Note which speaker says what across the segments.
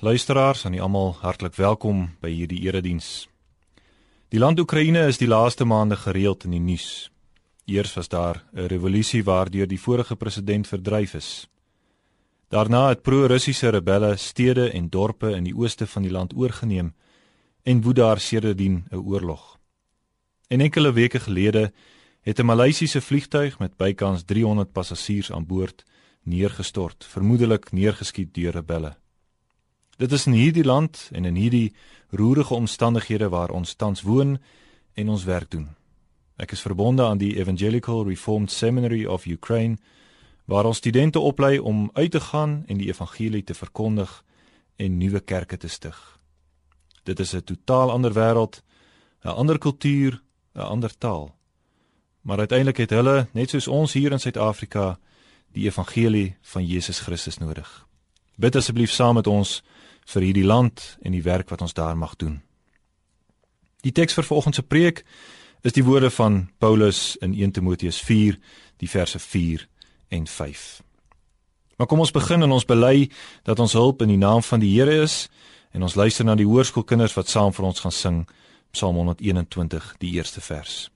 Speaker 1: luisteraars, aan almal hartlik welkom by hierdie erediens. Die land Oekraïne is die laaste maande gereeld in die nuus. Eers was daar 'n revolusie waardeur die vorige president verdryf is. Daarna het pro-Russiese rebelle stede en dorpe in die ooste van die land oorgeneem en woed daar sedertdien 'n oorlog. En enkele weke gelede het 'n Maleisiese vliegtuig met bykans 300 passasiers aan boord neergestort, vermoedelik neergeskiet deur rebelle. Dit is in hierdie land en in hierdie roerige omstandighede waar ons tans woon en ons werk doen. Ek is verbonde aan die Evangelical Reformed Seminary of Ukraine waar ons studente oplei om uit te gaan en die evangelie te verkondig en nuwe kerke te stig. Dit is 'n totaal ander wêreld, 'n ander kultuur, 'n ander taal. Maar uiteindelik het hulle, net soos ons hier in Suid-Afrika, die evangelie van Jesus Christus nodig. Bid asseblief saam met ons vir hierdie land en die werk wat ons daar mag doen. Die teks vir vanoggend se preek is die woorde van Paulus in 1 Timoteus 4, die verse 4 en 5. Maar kom ons begin en ons bely dat ons hulp in die naam van die Here is en ons luister na die hoërskoolkinders wat saam vir ons gaan sing Psalm 121 die eerste vers.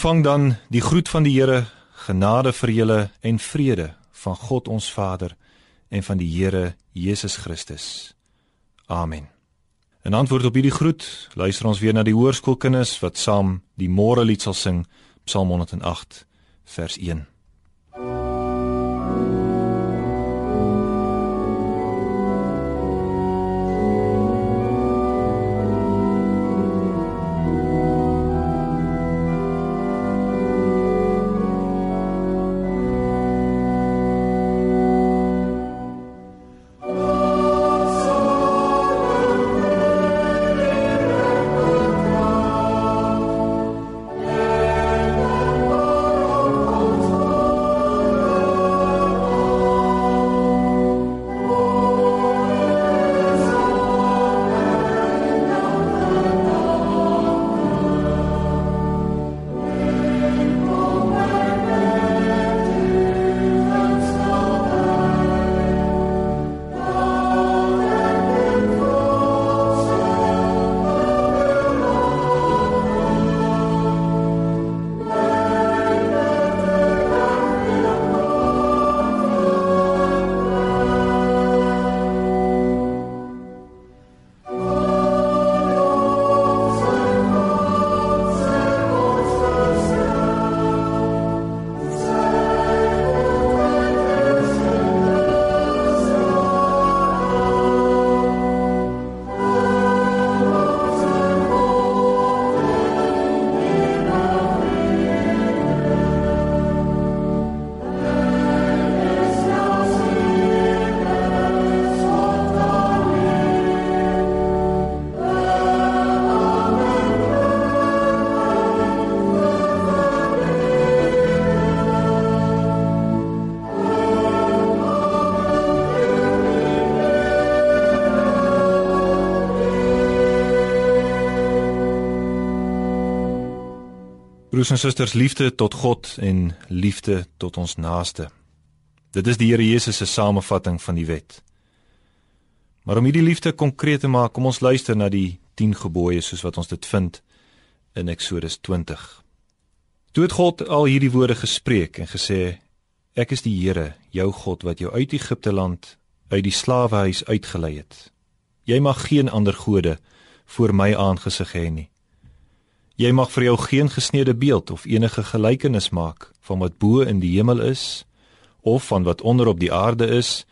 Speaker 1: Ontvang dan die groet van die Here, genade vir julle en vrede van God ons Vader en van die Here Jesus Christus. Amen. In antwoord op hierdie groet, luister ons weer na die hoërskoolkinders wat saam die môre lied sal sing, Psalm 108 vers 1. Broers en susters, liefde tot God en liefde tot ons naaste. Dit is die Here Jesus se samevatting van die wet. Maar om hierdie liefde konkreet te maak, kom ons luister na die 10 gebooie soos wat ons dit vind in Eksodus 20. Toe het God al hierdie woorde gespreek en gesê: Ek is die Here, jou God wat jou uit Egipte land, uit die slawehuis uitgelei het. Jy mag geen ander gode voor my aangesig hê nie. Jy mag vir jou geen gesneede beeld of enige gelykenis maak van wat bo in die hemel is of van wat onder op die aarde is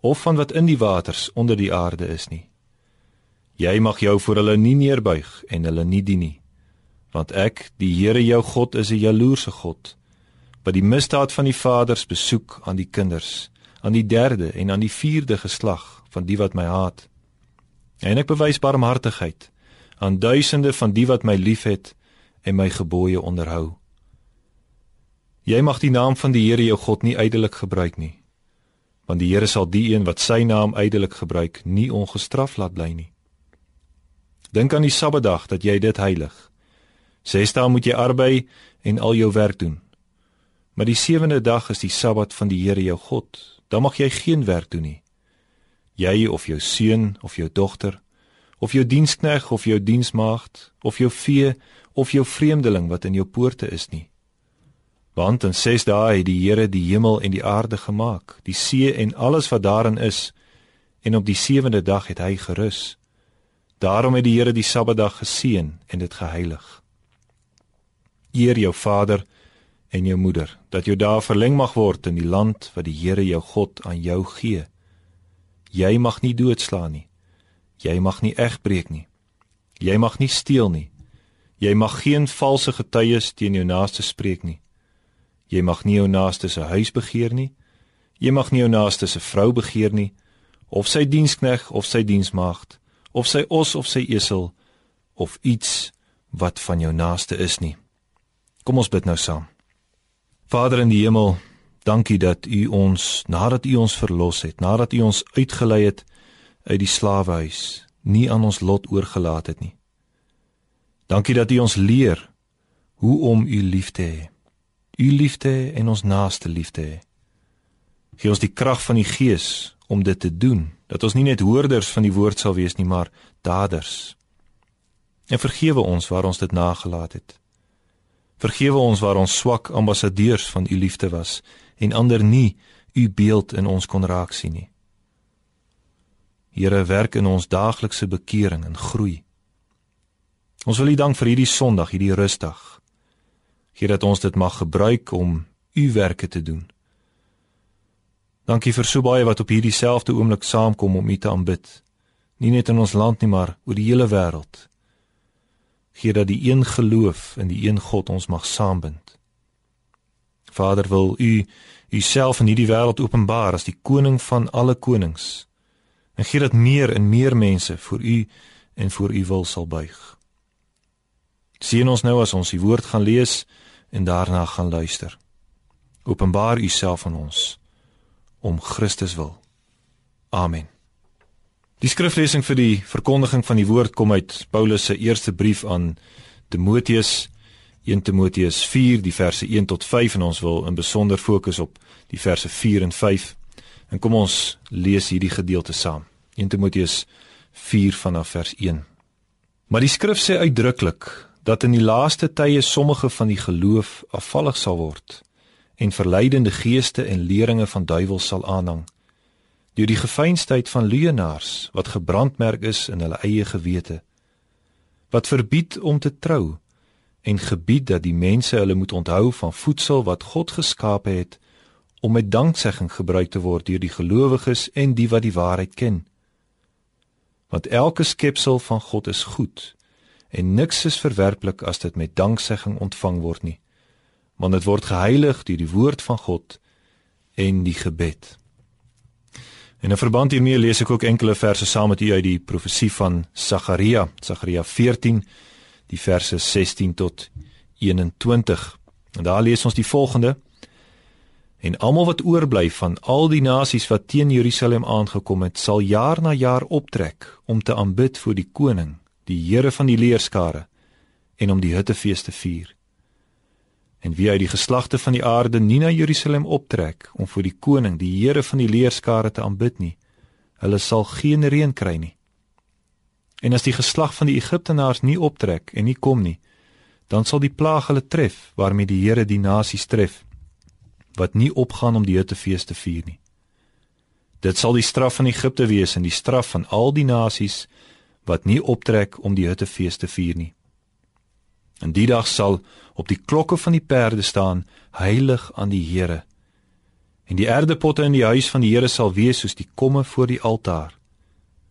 Speaker 1: of van wat in die waters onder die aarde is nie. Jy mag jou voor hulle nie neerbuig en hulle nie dien nie. Want ek, die Here jou God, is 'n jaloerse God wat die misdaad van die vaders besoek aan die kinders, aan die derde en aan die vierde geslag van die wat my haat. En ek bewys barmhartigheid aan duisende van die wat my liefhet en my gebooie onderhou. Jy mag die naam van die Here jou God nie ydelik gebruik nie, want die Here sal die een wat sy naam ydelik gebruik nie ongestraf laat bly nie. Dink aan die Sabbatdag dat jy dit heilig. Ses dae moet jy arbei en al jou werk doen. Maar die sewende dag is die Sabbat van die Here jou God. Dan mag jy geen werk doen nie. Jy of jou seun of jou dogter of jou dienskneg of jou diensmaagd of jou vee of jou vreemdeling wat in jou poorte is nie. Want in 6 dae het die Here die hemel en die aarde gemaak, die see en alles wat daarin is, en op die sewende dag het hy gerus. Daarom het die Here die Sabbatdag geseën en dit geheilig. Eer jou vader en jou moeder, dat jou dae verleng mag word in die land wat die Here jou God aan jou gee. Jy mag nie doodslaan nie. Jy mag nie egbreek nie. Jy mag nie steel nie. Jy mag geen valse getuies teen jou naaste spreek nie. Jy mag nie jou naaste se huis begeer nie. Jy mag nie jou naaste se vrou begeer nie of sy dienskneg of sy diensmaagd of sy os of sy esel of iets wat van jou naaste is nie. Kom ons bid nou saam. Vader in die hemel, dankie dat U ons nadat U ons verlos het, nadat U ons uitgelei het uit die slawehuis nie aan ons lot oorgelaat het nie. Dankie dat U ons leer hoe om U lief te hê. U liefde en ons naaste liefde hê. Gee ons die krag van die Gees om dit te doen, dat ons nie net hoorders van die woord sal wees nie, maar daders. En vergewe ons waar ons dit nagelaat het. Vergewe ons waar ons swak ambassadeurs van U liefde was en ander nie U beeld in ons kon raak sien nie. Here werk in ons daaglikse bekering en groei. Ons wil U dank vir hierdie Sondag, hierdie rustdag. Gee dat ons dit mag gebruik om U werke te doen. Dankie vir so baie wat op hierdie selfde oomblik saamkom om U te aanbid. Nie net in ons land nie, maar oor die hele wêreld. Gee dat die een geloof in die een God ons mag saambind. Vader wil U U self in hierdie wêreld openbaar as die koning van alle konings en gee dat meer en meer mense vir u en vir u wil sal buig. Sien ons nou as ons die woord gaan lees en daarna gaan luister. Openbaar u self aan ons om Christus wil. Amen. Die skriflesing vir die verkondiging van die woord kom uit Paulus se eerste brief aan Timoteus 1 Timoteus 4 die verse 1 tot 5 en ons wil in besonder fokus op die verse 4 en 5 En kom ons lees hierdie gedeelte saam. 1 Timoteus 4 vanaf vers 1. Maar die skrif sê uitdruklik dat in die laaste tye sommige van die geloof afvallig sal word en verleidende geeste en leringe van duiwels sal aanhang deur die gefeinstheid van leienaars wat gebrandmerk is in hulle eie gewete wat verbied om te trou en gebied dat die mense hulle moet onthou van voedsel wat God geskape het om met danksegging gebruik te word deur die gelowiges en die wat die waarheid ken. Want elke skepsel van God is goed en niks is verwerplik as dit met danksegging ontvang word nie. Want dit word geheilig deur die woord van God en die gebed. En in verband hiermee lees ek ook enkele verse saam met u uit die profesie van Sagaria, Sagaria 14, die verse 16 tot 21. En daar lees ons die volgende: En almal wat oorbly van al die nasies wat teen Jerusalem aangekom het, sal jaar na jaar optrek om te aanbid voor die koning, die Here van die leerskare, en om die hittefees te vier. En wie uit die geslagte van die aarde nie na Jerusalem optrek om vir die koning, die Here van die leerskare te aanbid nie, hulle sal geen reën kry nie. En as die geslag van die Egiptenaars nie optrek en nie kom nie, dan sal die plaag hulle tref waarmee die Here die nasies tref wat nie opgaan om die Hittefees te vier nie. Dit sal die straf van Egipte wees en die straf van al die nasies wat nie optrek om die Hittefees te vier nie. In die dag sal op die klokke van die perde staan heilig aan die Here. En die erdepotte in die huis van die Here sal wees soos die komme voor die altaar.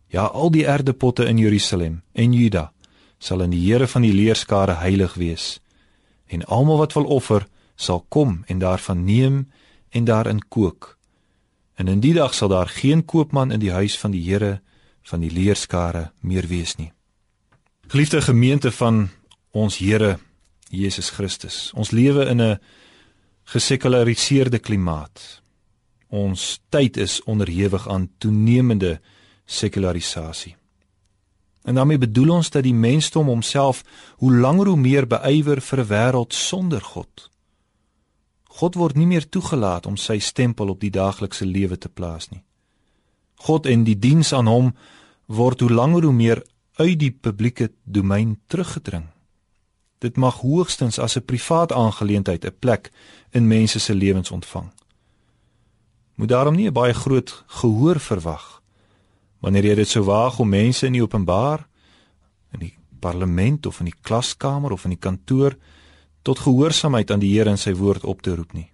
Speaker 1: Ja, al die erdepotte in Jerusalem en Juda sal in die Here van die leerskare heilig wees. En almal wat wil offer, sal kom en daarvan neem en daarin kook. En in die dag sal daar geen koopman in die huis van die Here van die leerskare meer wees nie. Geliefde gemeente van ons Here Jesus Christus. Ons lewe in 'n gesekulariseerde klimaat. Ons tyd is onderhewig aan toenemende sekularisasie. En daarmee bedoel ons dat die mensdom homself hoe langer hoe meer beywer vir 'n wêreld sonder God. God word nie meer toegelaat om sy stempel op die daaglikse lewe te plaas nie. God en die diens aan hom word hoe langer hoe meer uit die publieke domein teruggedring. Dit mag hoogstens as 'n privaat aangeleentheid 'n plek in mense se lewens ontvang. Moet daarom nie 'n baie groot gehoor verwag wanneer jy dit sou waag om mense in die openbaar in die parlement of in die klaskamer of in die kantoor tot gehoorsaamheid aan die Here en sy woord op te roep nie.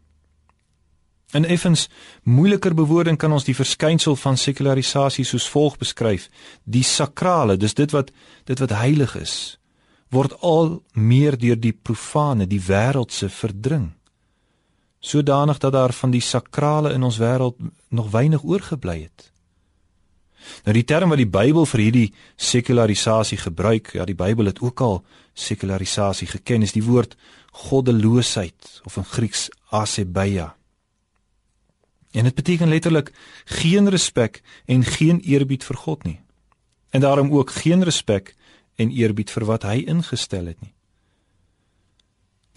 Speaker 1: In effens moeiliker bewoording kan ons die verskynsel van sekularisasie soos volg beskryf: die sakrale, dis dit wat dit wat heilig is, word al meer deur die profane, die wêreldse verdring. Sodanig dat daar van die sakrale in ons wêreld nog weinig oorgebly het. Nou die term wat die Bybel vir hierdie sekularisasie gebruik, ja die Bybel het ook al sekularisasie geken, is die woord goddeloosheid of in Grieks asebeia. En dit beteken letterlik geen respek en geen eerbied vir God nie. En daarom ook geen respek en eerbied vir wat hy ingestel het nie.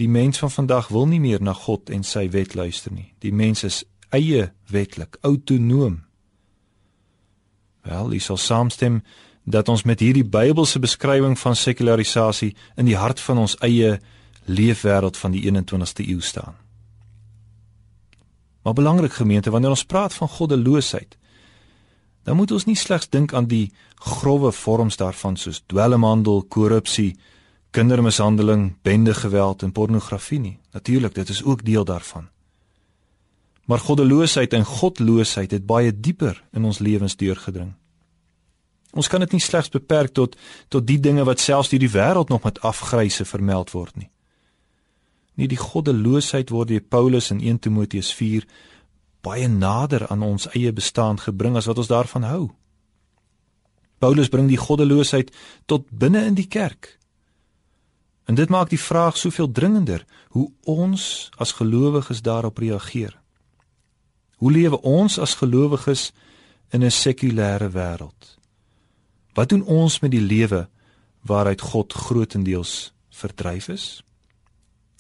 Speaker 1: Die mens van vandag wil nie meer na God en sy wet luister nie. Die mens is eie wetlik, autonoom. Wel, jy sal saamstem dat ons met hierdie Bybelse beskrywing van sekularisasie in die hart van ons eie leefwêreld van die 21ste eeu staan. Maar belangrik gemeente, wanneer ons praat van goddeloosheid, dan moet ons nie slegs dink aan die grouwe vorms daarvan soos dwelmhandel, korrupsie, kindermishandeling, bendegeweld en pornografie nie. Natuurlik, dit is ook deel daarvan. Maar goddeloosheid en godloosheid het baie dieper in ons lewens deurgedring. Ons kan dit nie slegs beperk tot tot die dinge wat selfs deur die wêreld nog met afgryse vermeld word nie. Nie die goddeloosheid word deur Paulus in 1 Timoteus 4 baie nader aan ons eie bestaan gebring as wat ons daarvan hou. Paulus bring die goddeloosheid tot binne in die kerk. En dit maak die vraag soveel dringender hoe ons as gelowiges daarop reageer. Hoe lewe ons as gelowiges in 'n sekulêre wêreld? Wat doen ons met die lewe waaruit God grootendeels verdryf is?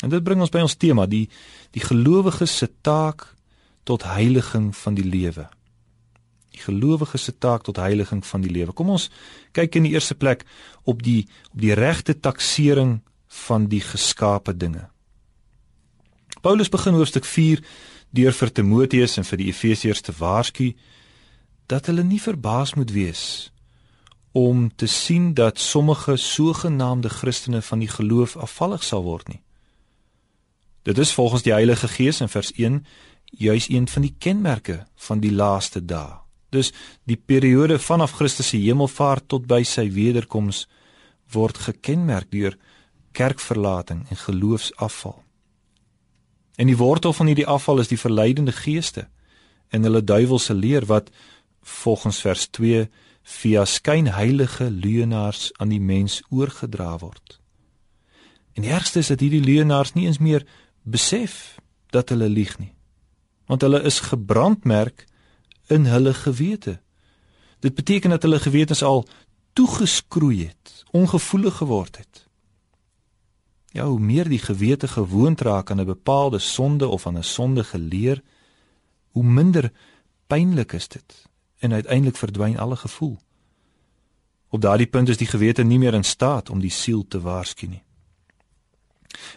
Speaker 1: En dit bring ons by ons tema, die die gelowige se taak tot heiliging van die lewe. Die gelowige se taak tot heiliging van die lewe. Kom ons kyk in die eerste plek op die op die regte taksering van die geskape dinge. Paulus begin hoofstuk 4 deur vir Timoteus en vir die Efesiërs te waarsku dat hulle nie verbaas moet wees om te sien dat sommige sogenaamde Christene van die geloof afvallig sal word nie. Dit is volgens die Heilige Gees in vers 1 juis een van die kenmerke van die laaste dae. Dus die periode vanaf Christus se hemelvaart tot by sy wederkoms word gekenmerk deur kerkverlating en geloofsafval. En die wortel van hierdie afval is die verleidende geeste en hulle duiwelse leer wat volgens vers 2 via skynheilige leuenaars aan die mens oorgedra word. En die ergste is dat hierdie leuenaars nie eens meer besef dat hulle lieg nie. Want hulle is gebrandmerk in hulle gewete. Dit beteken dat hulle gewetens al toegeskroei het, ongevoelig geword het. Ja, hoe meer die gewete gewoond raak aan 'n bepaalde sonde of aan 'n sondige leer, hoe minder pynlik is dit en uiteindelik verdwyn alle gevoel. Op daardie punt is die gewete nie meer in staat om die siel te waarsku nie.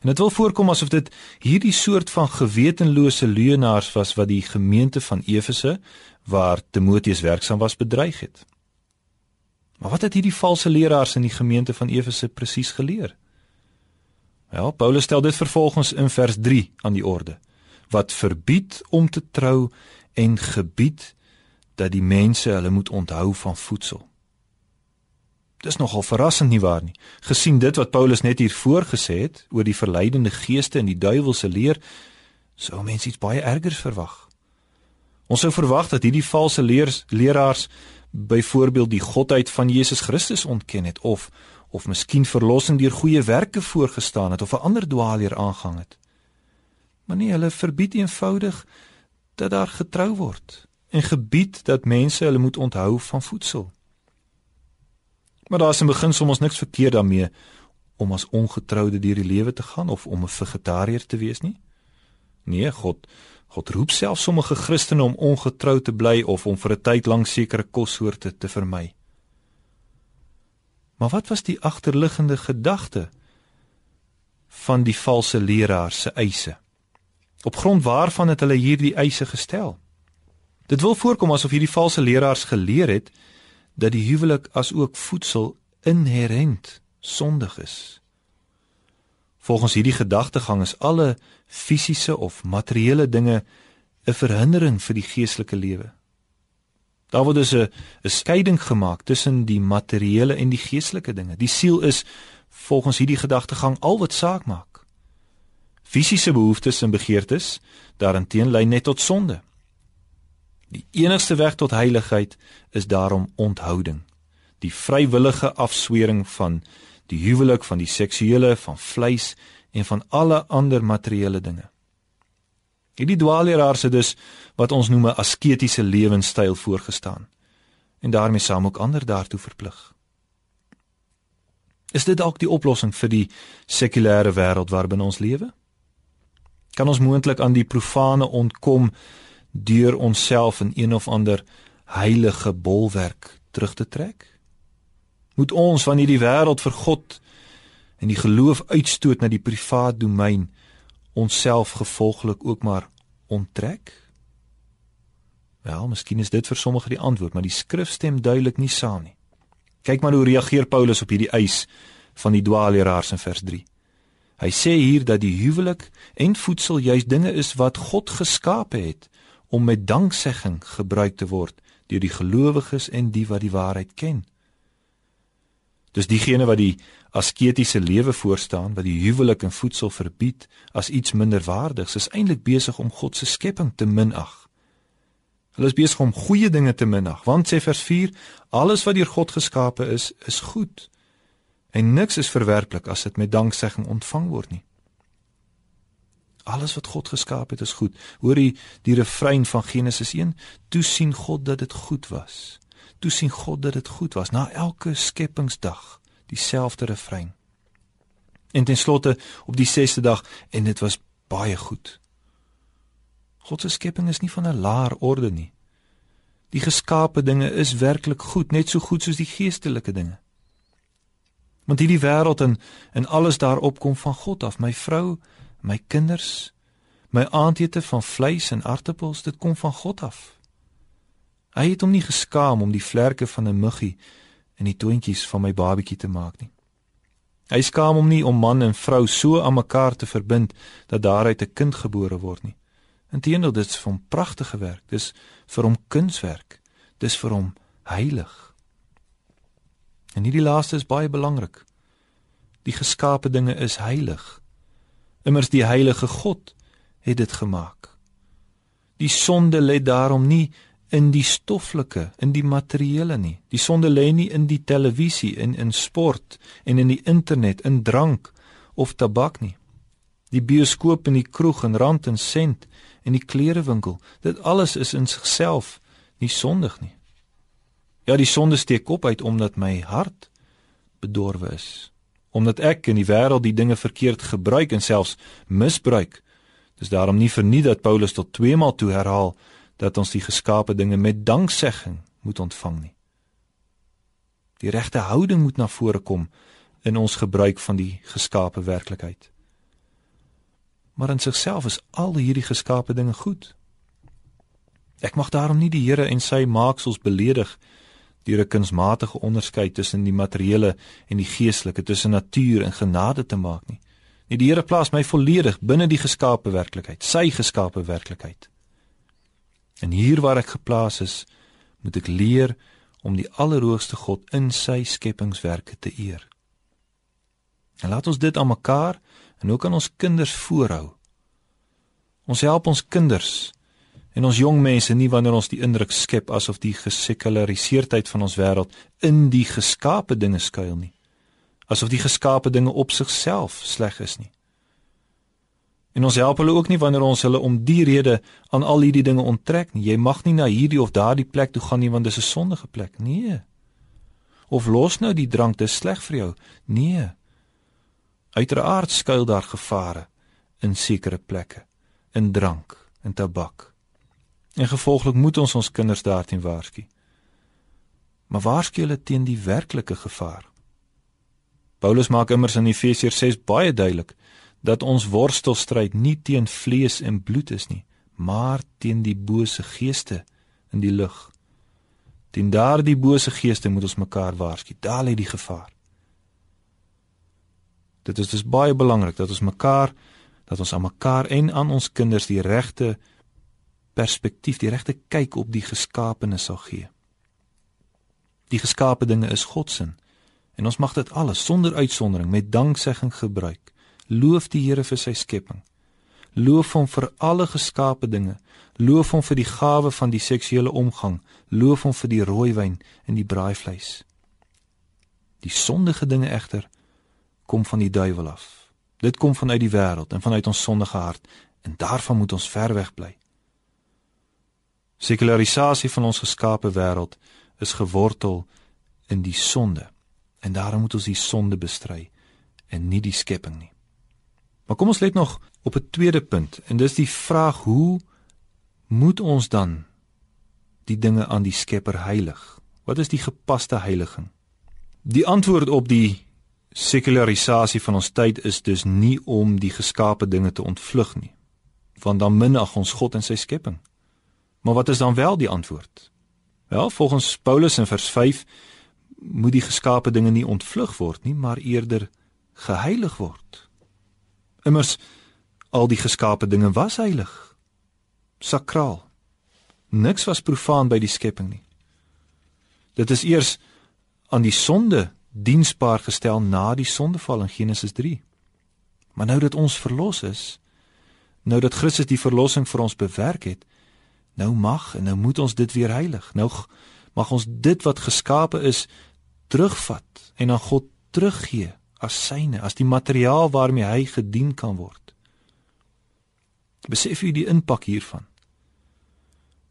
Speaker 1: En dit wil voorkom asof dit hierdie soort van gewetenlose leuenaars was wat die gemeente van Efese waar Timoteus werksaam was bedreig het. Maar wat het hierdie valse leraars in die gemeente van Efese presies geleer? Wel, Paulus stel dit vervolgens in vers 3 aan die orde wat verbied om te trou en gebied dat die mense hulle moet onthou van voedsel. Dis nogal verrassend nie waar nie. Gesien dit wat Paulus net hier voorgesê het oor die verleidende geeste en die duiwelse leer, sou mense iets baie ergers verwag. Ons sou verwag dat hierdie valse leers, leraars byvoorbeeld die godheid van Jesus Christus ontken het of of miskien verlossing deur goeie werke voorgestaan het of 'n ander dwaalleer aangehang het. Maar nee, hulle verbied eenvoudig dat daar getrou word en gebied dat mense hulle moet onthou van voedsel. Maar daar is in begin soms niks verkeerd daarmee om as ongetroude deur die lewe te gaan of om 'n vegetariër te wees nie. Nee, God God roep self sommige Christene om ongetrou te bly of om vir 'n tyd lank sekere kossoorte te vermy. Maar wat was die agterliggende gedagte van die valse leraars se eise? Op grond waarvan het hulle hierdie eise gestel? Dit wil voorkom asof hierdie valse leraars geleer het dat die huwelik as ook voedsel inherënt sondig is. Volgens hierdie gedagtegang is alle fisiese of materiële dinge 'n verhindering vir die geestelike lewe. Daar word dus 'n 'n skeiding gemaak tussen die materiële en die geestelike dinge. Die siel is volgens hierdie gedagtegang al wat saak maak. Fisiese behoeftes en begeertes daarenteen lei net tot sonde. Die enigste weg tot heiligheid is daarom onthouding. Die vrywillige afswering van die huwelik van die seksuele van vleis en van alle ander materiële dinge. Hierdie dwaalleraars het dus wat ons noem 'n asketiese lewenstyl voorgestaan en daarmee saam ook ander daartoe verplig. Is dit dalk die oplossing vir die sekulêre wêreld waarbinne ons lewe? Kan ons moontlik aan die profane ontkom deur onsself in een of ander heilige bolwerk terug te trek? Moet ons wanneer die wêreld vir God en die geloof uitstoot na die privaat domein onsself gevolglik ook maar onttrek? Wel, miskien is dit vir sommige die antwoord, maar die skrif stem duidelik nie saam nie. Kyk maar hoe reageer Paulus op hierdie eis van die dwaalleraars in vers 3. Hy sê hier dat die huwelik en voedsel juis dinge is wat God geskape het om met danksegging gebruik te word deur die gelowiges en die wat die waarheid ken. Dis diegene wat die asketiese lewe voorstaan, wat die huwelik en voedsel verbied as iets minderwaardigs, is eintlik besig om God se skepping te minag. Hulle is besig om goeie dinge te minag, want sê vers 4, alles wat deur God geskape is, is goed. En niks is verwerplik as dit met danksegging ontvang word nie. Alles wat God geskaap het is goed. Hoor jy die refrein van Genesis 1? Toe sien God dat dit goed was. Toe sien God dat dit goed was na elke skepingsdag, dieselfde refrein. En ten slotte op die 6ste dag en dit was baie goed. God se skepping is nie van 'n laer orde nie. Die geskaapte dinge is werklik goed, net so goed soos die geestelike dinge. Want hierdie wêreld en en alles daarop kom van God af. My vrou, my kinders, my aandete van vleis en aartappels, dit kom van God af. Hy het hom nie geskaam om die vlerke van 'n muggie en die toontjies van my babatjie te maak nie. Hy skaam hom nie om man en vrou so aan mekaar te verbind dat daaruit 'n kind gebore word nie. Inteendeel dit is vir hom pragtige werk. Dis vir hom kunswerk. Dis vir hom heilig. En hierdie laaste is baie belangrik. Die geskaapte dinge is heilig. Immers die heilige God het dit gemaak. Die sonde lê daarom nie in die stoffelike, in die materiële nie. Die sonde lê nie in die televisie en in sport en in die internet, in drank of tabak nie. Die bioskoop en die kroeg en rand en sent en die klerewinkel, dit alles is in sigself nie sondig nie. Ja, die sonde steek op uit omdat my hart bedorwe is omdat ek in die wêreld die dinge verkeerd gebruik en selfs misbruik. Dis daarom nie verniet dat Paulus tot twee maal toe herhaal dat ons die geskape dinge met danksegging moet ontvang nie. Die regte houding moet na vore kom in ons gebruik van die geskape werklikheid. Maar in sigself is al hierdie geskape dinge goed. Ek mag daarom nie die Here en sy maaksels beledig deur 'n kunsmatige onderskeid tussen die materiële en die geestelike, tussen natuur en genade te maak nie. Nee, die Here plaas my volledig binne die geskape werklikheid, sy geskape werklikheid. En hier waar ek geplaas is, moet ek leer om die allerhoogste God in sy skepingswerke te eer. En laat ons dit aan mekaar en ook aan ons kinders voorhou. Ons help ons kinders en ons jong mense nie wanneer ons die indruk skep asof die gesekulariseerdheid van ons wêreld in die geskape dinge skuil nie. Asof die geskape dinge op sigself sleg is nie. En ons help hulle ook nie wanneer ons hulle om die rede aan al hierdie dinge onttrek nie. Jy mag nie na hierdie of daardie plek toe gaan nie want dis 'n sondige plek. Nee. Of los nou die drank, dit is sleg vir jou. Nee. Uiteraard skuil daar gevare in sekere plekke, in drank en tabak. En gevolglik moet ons ons kinders daarteen waarsku. Maar waarsku hulle teen die werklike gevaar? Paulus maak immers in Efesiërs 6 baie duidelik dat ons worstelstryd nie teen vlees en bloed is nie, maar teen die bose geeste in die lug. Teen daardie bose geeste moet ons mekaar waarsku. Daar lê die gevaar. Dit is dus baie belangrik dat ons mekaar dat ons aan mekaar en aan ons kinders die regte perspektief, die regte kyk op die geskaapenis sal gee. Die geskape dinge is God se en ons mag dit alles sonder uitsondering met danksegging gebruik. Loof die Here vir sy skepping. Loof hom vir alle geskape dinge. Loof hom vir die gawe van die seksuele omgang. Loof hom vir die rooiwyn en die braaivleis. Die sondige dinge egter kom van die duiwel af. Dit kom vanuit die wêreld en vanuit ons sondige hart en daarvan moet ons ver weg bly. Sekularisasie van ons geskape wêreld is gewortel in die sonde en daarom moet ons die sonde bestry en nie die skepping nie. Maar kom ons let nog op 'n tweede punt en dis die vraag hoe moet ons dan die dinge aan die Skepper heilig? Wat is die gepaste heiliging? Die antwoord op die sekularisasie van ons tyd is dus nie om die geskape dinge te ontvlug nie, want dan minag ons God en sy skepping. Maar wat is dan wel die antwoord? Wel, volgens Paulus in vers 5 moet die geskape dinge nie ontvlug word nie, maar eerder geheilig word. Immers al die geskape dinge was heilig. Sakraal. Niks was profaan by die skepping nie. Dit is eers aan die sonde diensbaar gestel na die sondeval in Genesis 3. Maar nou dat ons verlos is, nou dat Christus die verlossing vir ons bewerk het, nou mag en nou moet ons dit weer heilig. Nou mag ons dit wat geskape is terugvat en aan God teruggee as syne, as die materiaal waarmee hy gedien kan word. Besef jy die impak hiervan?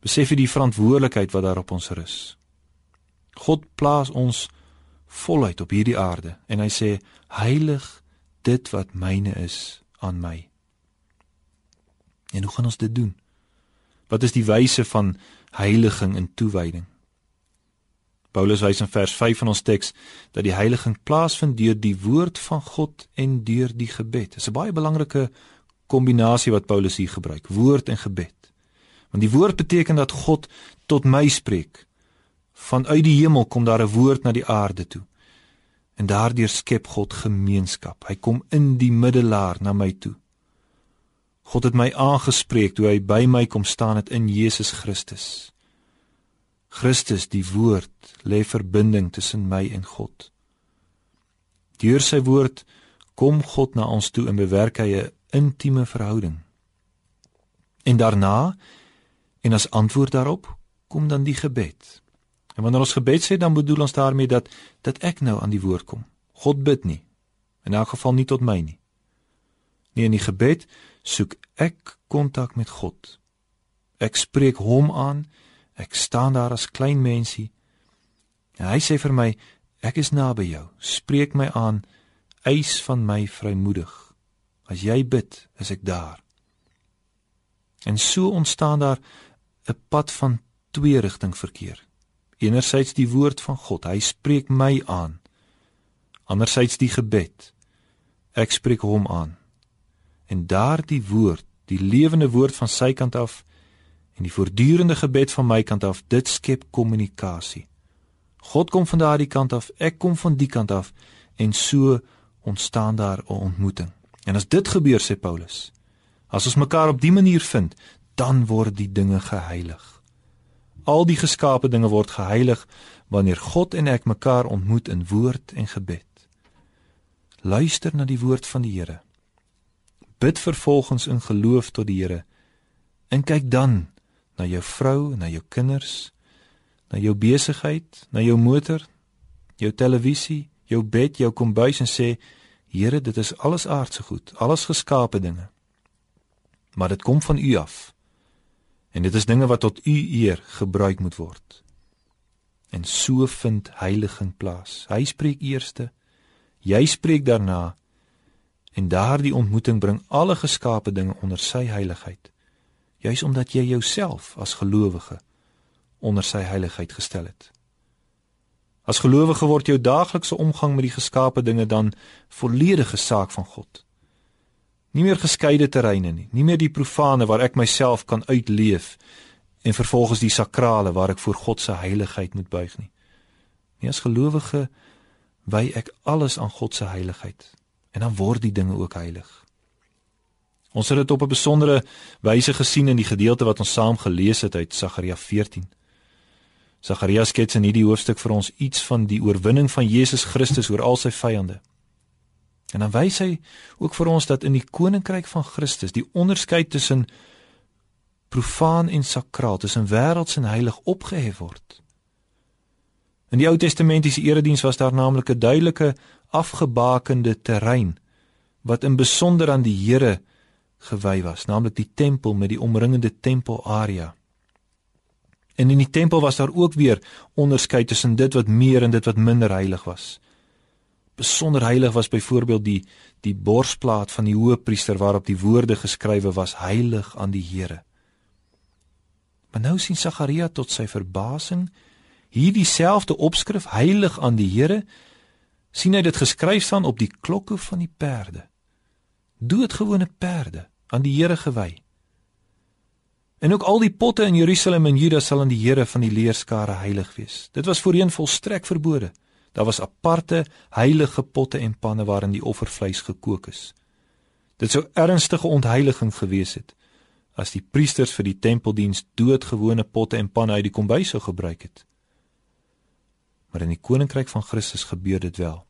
Speaker 1: Besef jy die verantwoordelikheid wat daar op ons rus? God plaas ons voluit op hierdie aarde en hy sê heilig dit wat myne is aan my. En hoe gaan ons dit doen? Wat is die wyse van heiliging en toewyding? Paulus wys in vers 5 van ons teks dat die heiliging plaasvind deur die woord van God en deur die gebed. Dit is 'n baie belangrike kombinasie wat Paulus hier gebruik, woord en gebed. Want die woord beteken dat God tot my spreek. Vanuit die hemel kom daar 'n woord na die aarde toe. En daardeur skep God gemeenskap. Hy kom in die middelaar na my toe. God het my aangespreek toe hy by my kom staan het in Jesus Christus. Christus die woord lê verbinding tussen my en God. Deur sy woord kom God na ons toe en bewerk hy 'n intieme verhouding. En daarna en as antwoord daarop kom dan die gebed. En wanneer ons gebed sê dan bedoel ons daarmee dat dat ek nou aan die woord kom. God bid nie. In elk geval nie tot my nie. Nee, in die gebed soek ek kontak met God. Ek spreek hom aan Ek staan daar as klein mensie. En hy sê vir my, ek is naby jou. Spreek my aan Eis van my vrymoedig. As jy bid, is ek daar. En so ontstaan daar 'n pad van twee rigting verkeer. Enerzijds die woord van God, hy spreek my aan. Anderzijds die gebed. Ek spreek hom aan. En daardie woord, die lewende woord van sy kant af en die voortdurende gebed van my kant af, dit skep kommunikasie. God kom van daardie kant af, ek kom van die kant af en so ontstaan daar 'n ontmoeting. En as dit gebeur sê Paulus, as ons mekaar op die manier vind, dan word die dinge geheilig. Al die geskaapte dinge word geheilig wanneer God en ek mekaar ontmoet in woord en gebed. Luister na die woord van die Here. Bid vervolgens in geloof tot die Here. En kyk dan na jou vrou, na jou kinders, na jou besigheid, na jou motor, jou televisie, jou bed, jou kombuis en sê Here, dit is alles aardse goed, alles geskaapte dinge. Maar dit kom van U af. En dit is dinge wat tot U eer gebruik moet word. En so vind heiliging plaas. Hy spreek eerste, jy spreek daarna. En daardie ontmoeting bring alle geskaapte dinge onder sy heiligheid. Juis omdat jy jouself as gelowige onder sy heiligheid gestel het. As gelowige word jou daaglikse omgang met die geskaapte dinge dan volledige saak van God. Nie meer geskeide terreine nie, nie meer die profane waar ek myself kan uitleef en vervolgens die sakrale waar ek voor God se heiligheid moet buig nie. Nie as gelowige wy ek alles aan God se heiligheid en dan word die dinge ook heilig. Ons het dit op 'n besondere wyse gesien in die gedeelte wat ons saam gelees het uit Sagaria 14. Sagarias skets in hierdie hoofstuk vir ons iets van die oorwinning van Jesus Christus oor al sy vyande. En dan wys hy ook vir ons dat in die koninkryk van Christus die onderskeid tussen profaan en sakraal, tussen wêrelds en heilig opgehef word. In die Ou Testamentiese erediens was daar naamlik 'n duidelike afgebakende terrein wat in besonder aan die Here gewy was, naamlik die tempel met die omringende tempelarea. En in die tempel was daar ook weer onderskeid tussen dit wat meer en dit wat minder heilig was. Besonder heilig was byvoorbeeld die die borsplaat van die hoëpriester waarop die woorde geskrywe was heilig aan die Here. Maar nou sien Sagaria tot sy verbasing hierdie selfde opskrif heilig aan die Here sien hy dit geskryf staan op die klokke van die perde. Doodgewone perde aan die Here gewy. En ook al die potte in Jerusalem en Juda sal aan die Here van die leerskare heilig wees. Dit was voorheen volstrek verbode. Daar was aparte heilige potte en panne waarin die offervleis gekook is. Dit sou ernstige ontheiliging gewees het as die priesters vir die tempeldiens doodgewone potte en panne uit die kombuis sou gebruik het. Maar in die koninkryk van Christus gebeur dit wel.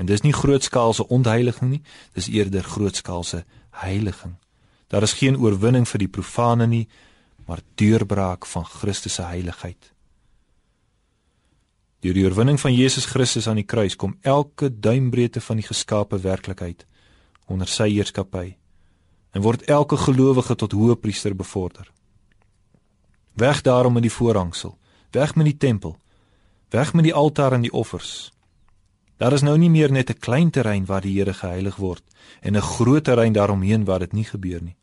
Speaker 1: En dis nie grootskaalse ontheiliging nie, dis eerder grootskaalse heiliging. Daar is geen oorwinning vir die profane nie, maar deurbraak van Christus se heiligheid. Deur die oorwinning van Jesus Christus aan die kruis kom elke duimbreedte van die geskaapte werklikheid onder sy heerskappy en word elke gelowige tot hoëpriester bevorder. Weg daarom in die voorhangsel, weg met die tempel, weg met die altaar en die offers. Daar is nou nie meer net 'n klein terrein waar die Here geheilig word en 'n groot terrein daaromheen waar dit nie gebeur nie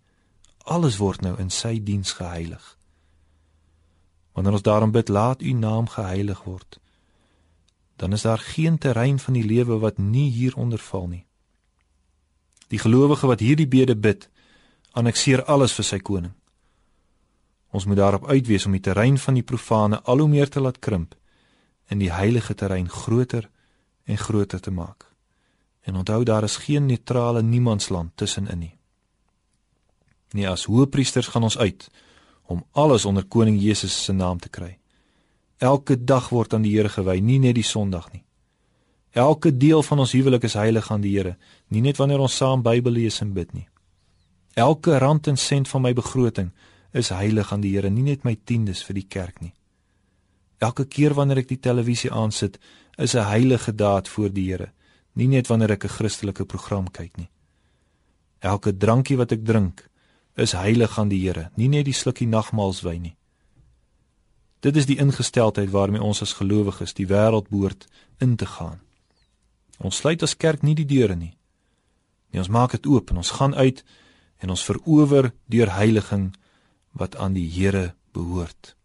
Speaker 1: alles word nou in sy diens geheilig. Wanneer ons daarom bid, laat u naam geheilig word, dan is daar geen terrein van die lewe wat nie hieronder val nie. Die gelowige wat hierdie bede bid, annexeer alles vir sy koning. Ons moet daarop uitwees om die terrein van die profane al hoe meer te laat krimp en die heilige terrein groter en groter te maak. En onthou daar is geen neutrale niemandsland tussenin nie. Nee, as hoëpriesters gaan ons uit om alles onder koning Jesus se naam te kry. Elke dag word aan die Here gewy, nie net die Sondag nie. Elke deel van ons huwelik is heilig aan die Here, nie net wanneer ons saam Bybel lees en bid nie. Elke rand en sent van my begroting is heilig aan die Here, nie net my tiendes vir die kerk nie. Elke keer wanneer ek die televisie aansit, is 'n heilige daad voor die Here, nie net wanneer ek 'n Christelike program kyk nie. Elke drankie wat ek drink, is heilig aan die Here, nie net die slukkie nagmaalswyn nie. Dit is die ingesteldheid waarmee ons as gelowiges die wêreld behoort in te gaan. Ons sluit as kerk nie die deure nie. Nee, ons maak dit oop en ons gaan uit en ons verower deur heiliging wat aan die Here behoort.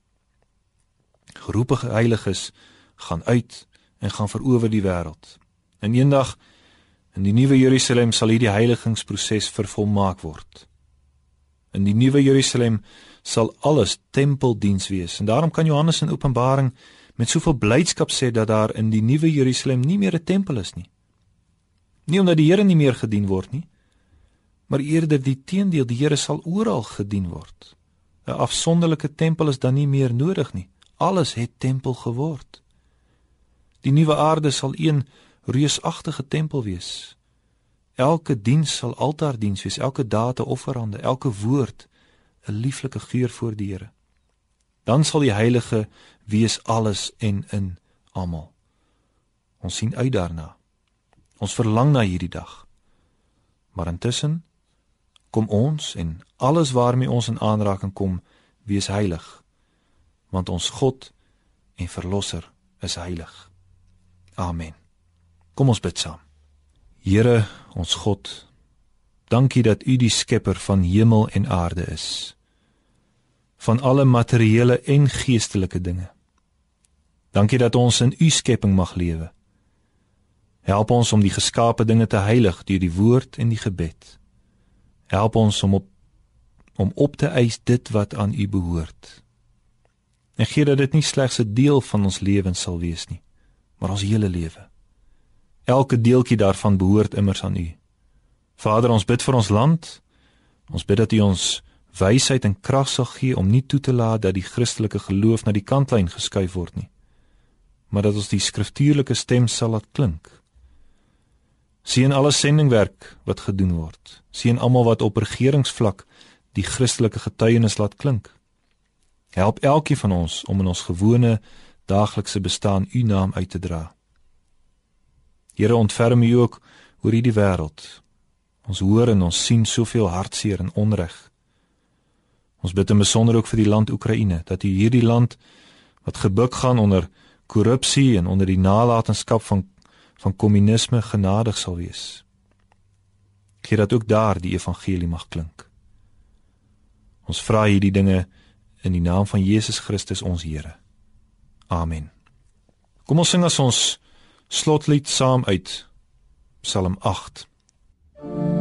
Speaker 1: Geroepe heiliges gaan uit en gaan verower die wêreld. En eendag in die nuwe Jerusalem sal hierdie heiligingsproses vervolmaak word. In die nuwe Jerusalem sal alles tempeldiens wees. En daarom kan Johannes in Openbaring met soveel blydskap sê dat daar in die nuwe Jerusalem nie meer 'n tempel is nie. Nie omdat die Here nie meer gedien word nie, maar eerder die teendeel, die Here sal oral gedien word. 'n Afsonderlike tempel is dan nie meer nodig nie. Alles het tempel geword. Die nuwe aarde sal een reusagtige tempel wees. Elke diens sal altaardiens wees, elke daad 'n offerande, elke woord 'n lieflike geur voor die Here. Dan sal die heilige wees alles en in almal. Ons sien uit daarna. Ons verlang na hierdie dag. Maar intussen kom ons en alles waarmee ons in aanraking kom, wees heilig. Want ons God en verlosser is heilig. Amen. Kom ons bid saam. Here, ons God, Dankie dat U die skepper van hemel en aarde is. Van alle materiële en geestelike dinge. Dankie dat ons in U skepping mag lewe. Help ons om die geskaapte dinge te heilig deur die woord en die gebed. Help ons om op om op te eis dit wat aan U behoort. En gee dat dit nie slegs 'n deel van ons lewens sal wees nie, maar ons hele lewe. Elke deeltjie daarvan behoort immers aan U. Vader, ons bid vir ons land. Ons bid dat U ons wysheid en krag sal gee om nie toe te laat dat die Christelike geloof na die kantlyn geskuif word nie, maar dat ons die skriftuurlike stem sal laat klink. Sien alle sendingwerk wat gedoen word. Sien almal wat op regeringsvlak die Christelike getuienis laat klink. Help elkeen van ons om in ons gewone daaglikse bestaan U naam uit te dra. Here ontferm U ook oor hierdie wêreld, Ons hoor en ons sien soveel hartseer en onreg. Ons bid in besonder ook vir die land Oekraïne dat U hierdie land wat gebuk gaan onder korrupsie en onder die nalatenskap van van kommunisme genadig sal wees. Gee dat ook daar die evangelie mag klink. Ons vra hierdie dinge in die naam van Jesus Christus ons Here. Amen. Kom ons sing as ons slotlied saam uit Psalm 8. En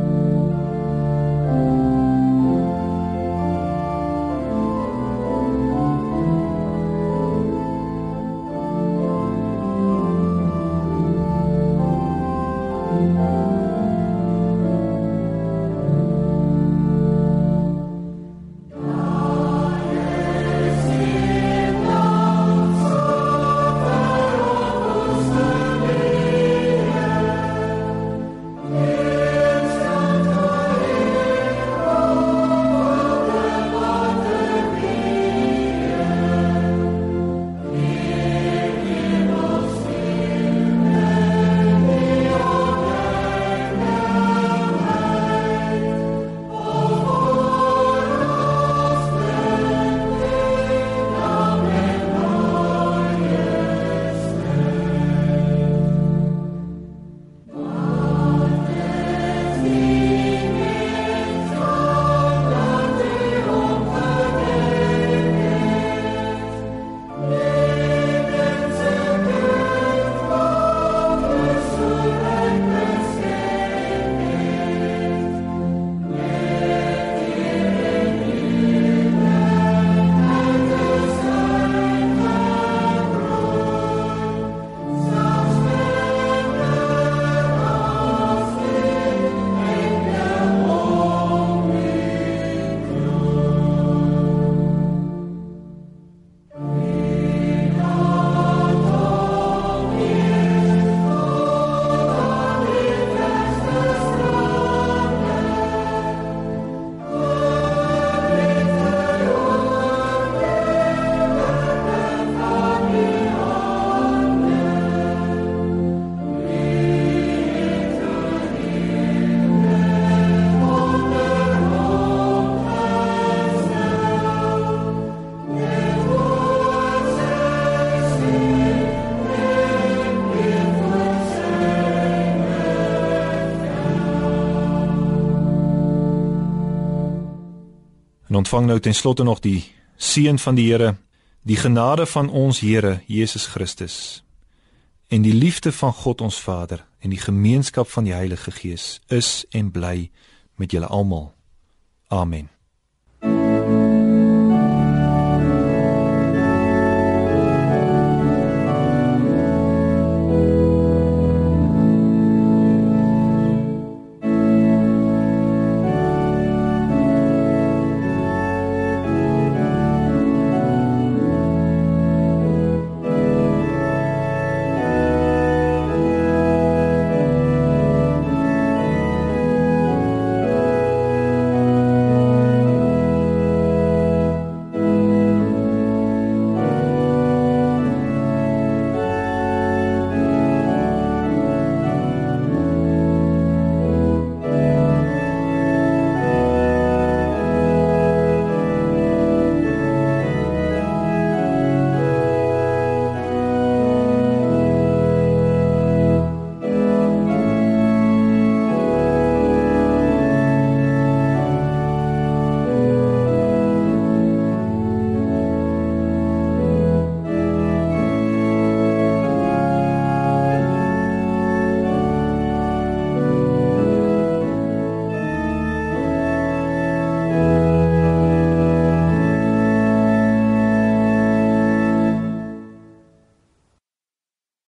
Speaker 1: ontvang nou ten slotte nog die seën van die Here, die genade van ons Here Jesus Christus en die liefde van God ons Vader en die gemeenskap van die Heilige Gees is en bly met julle almal. Amen.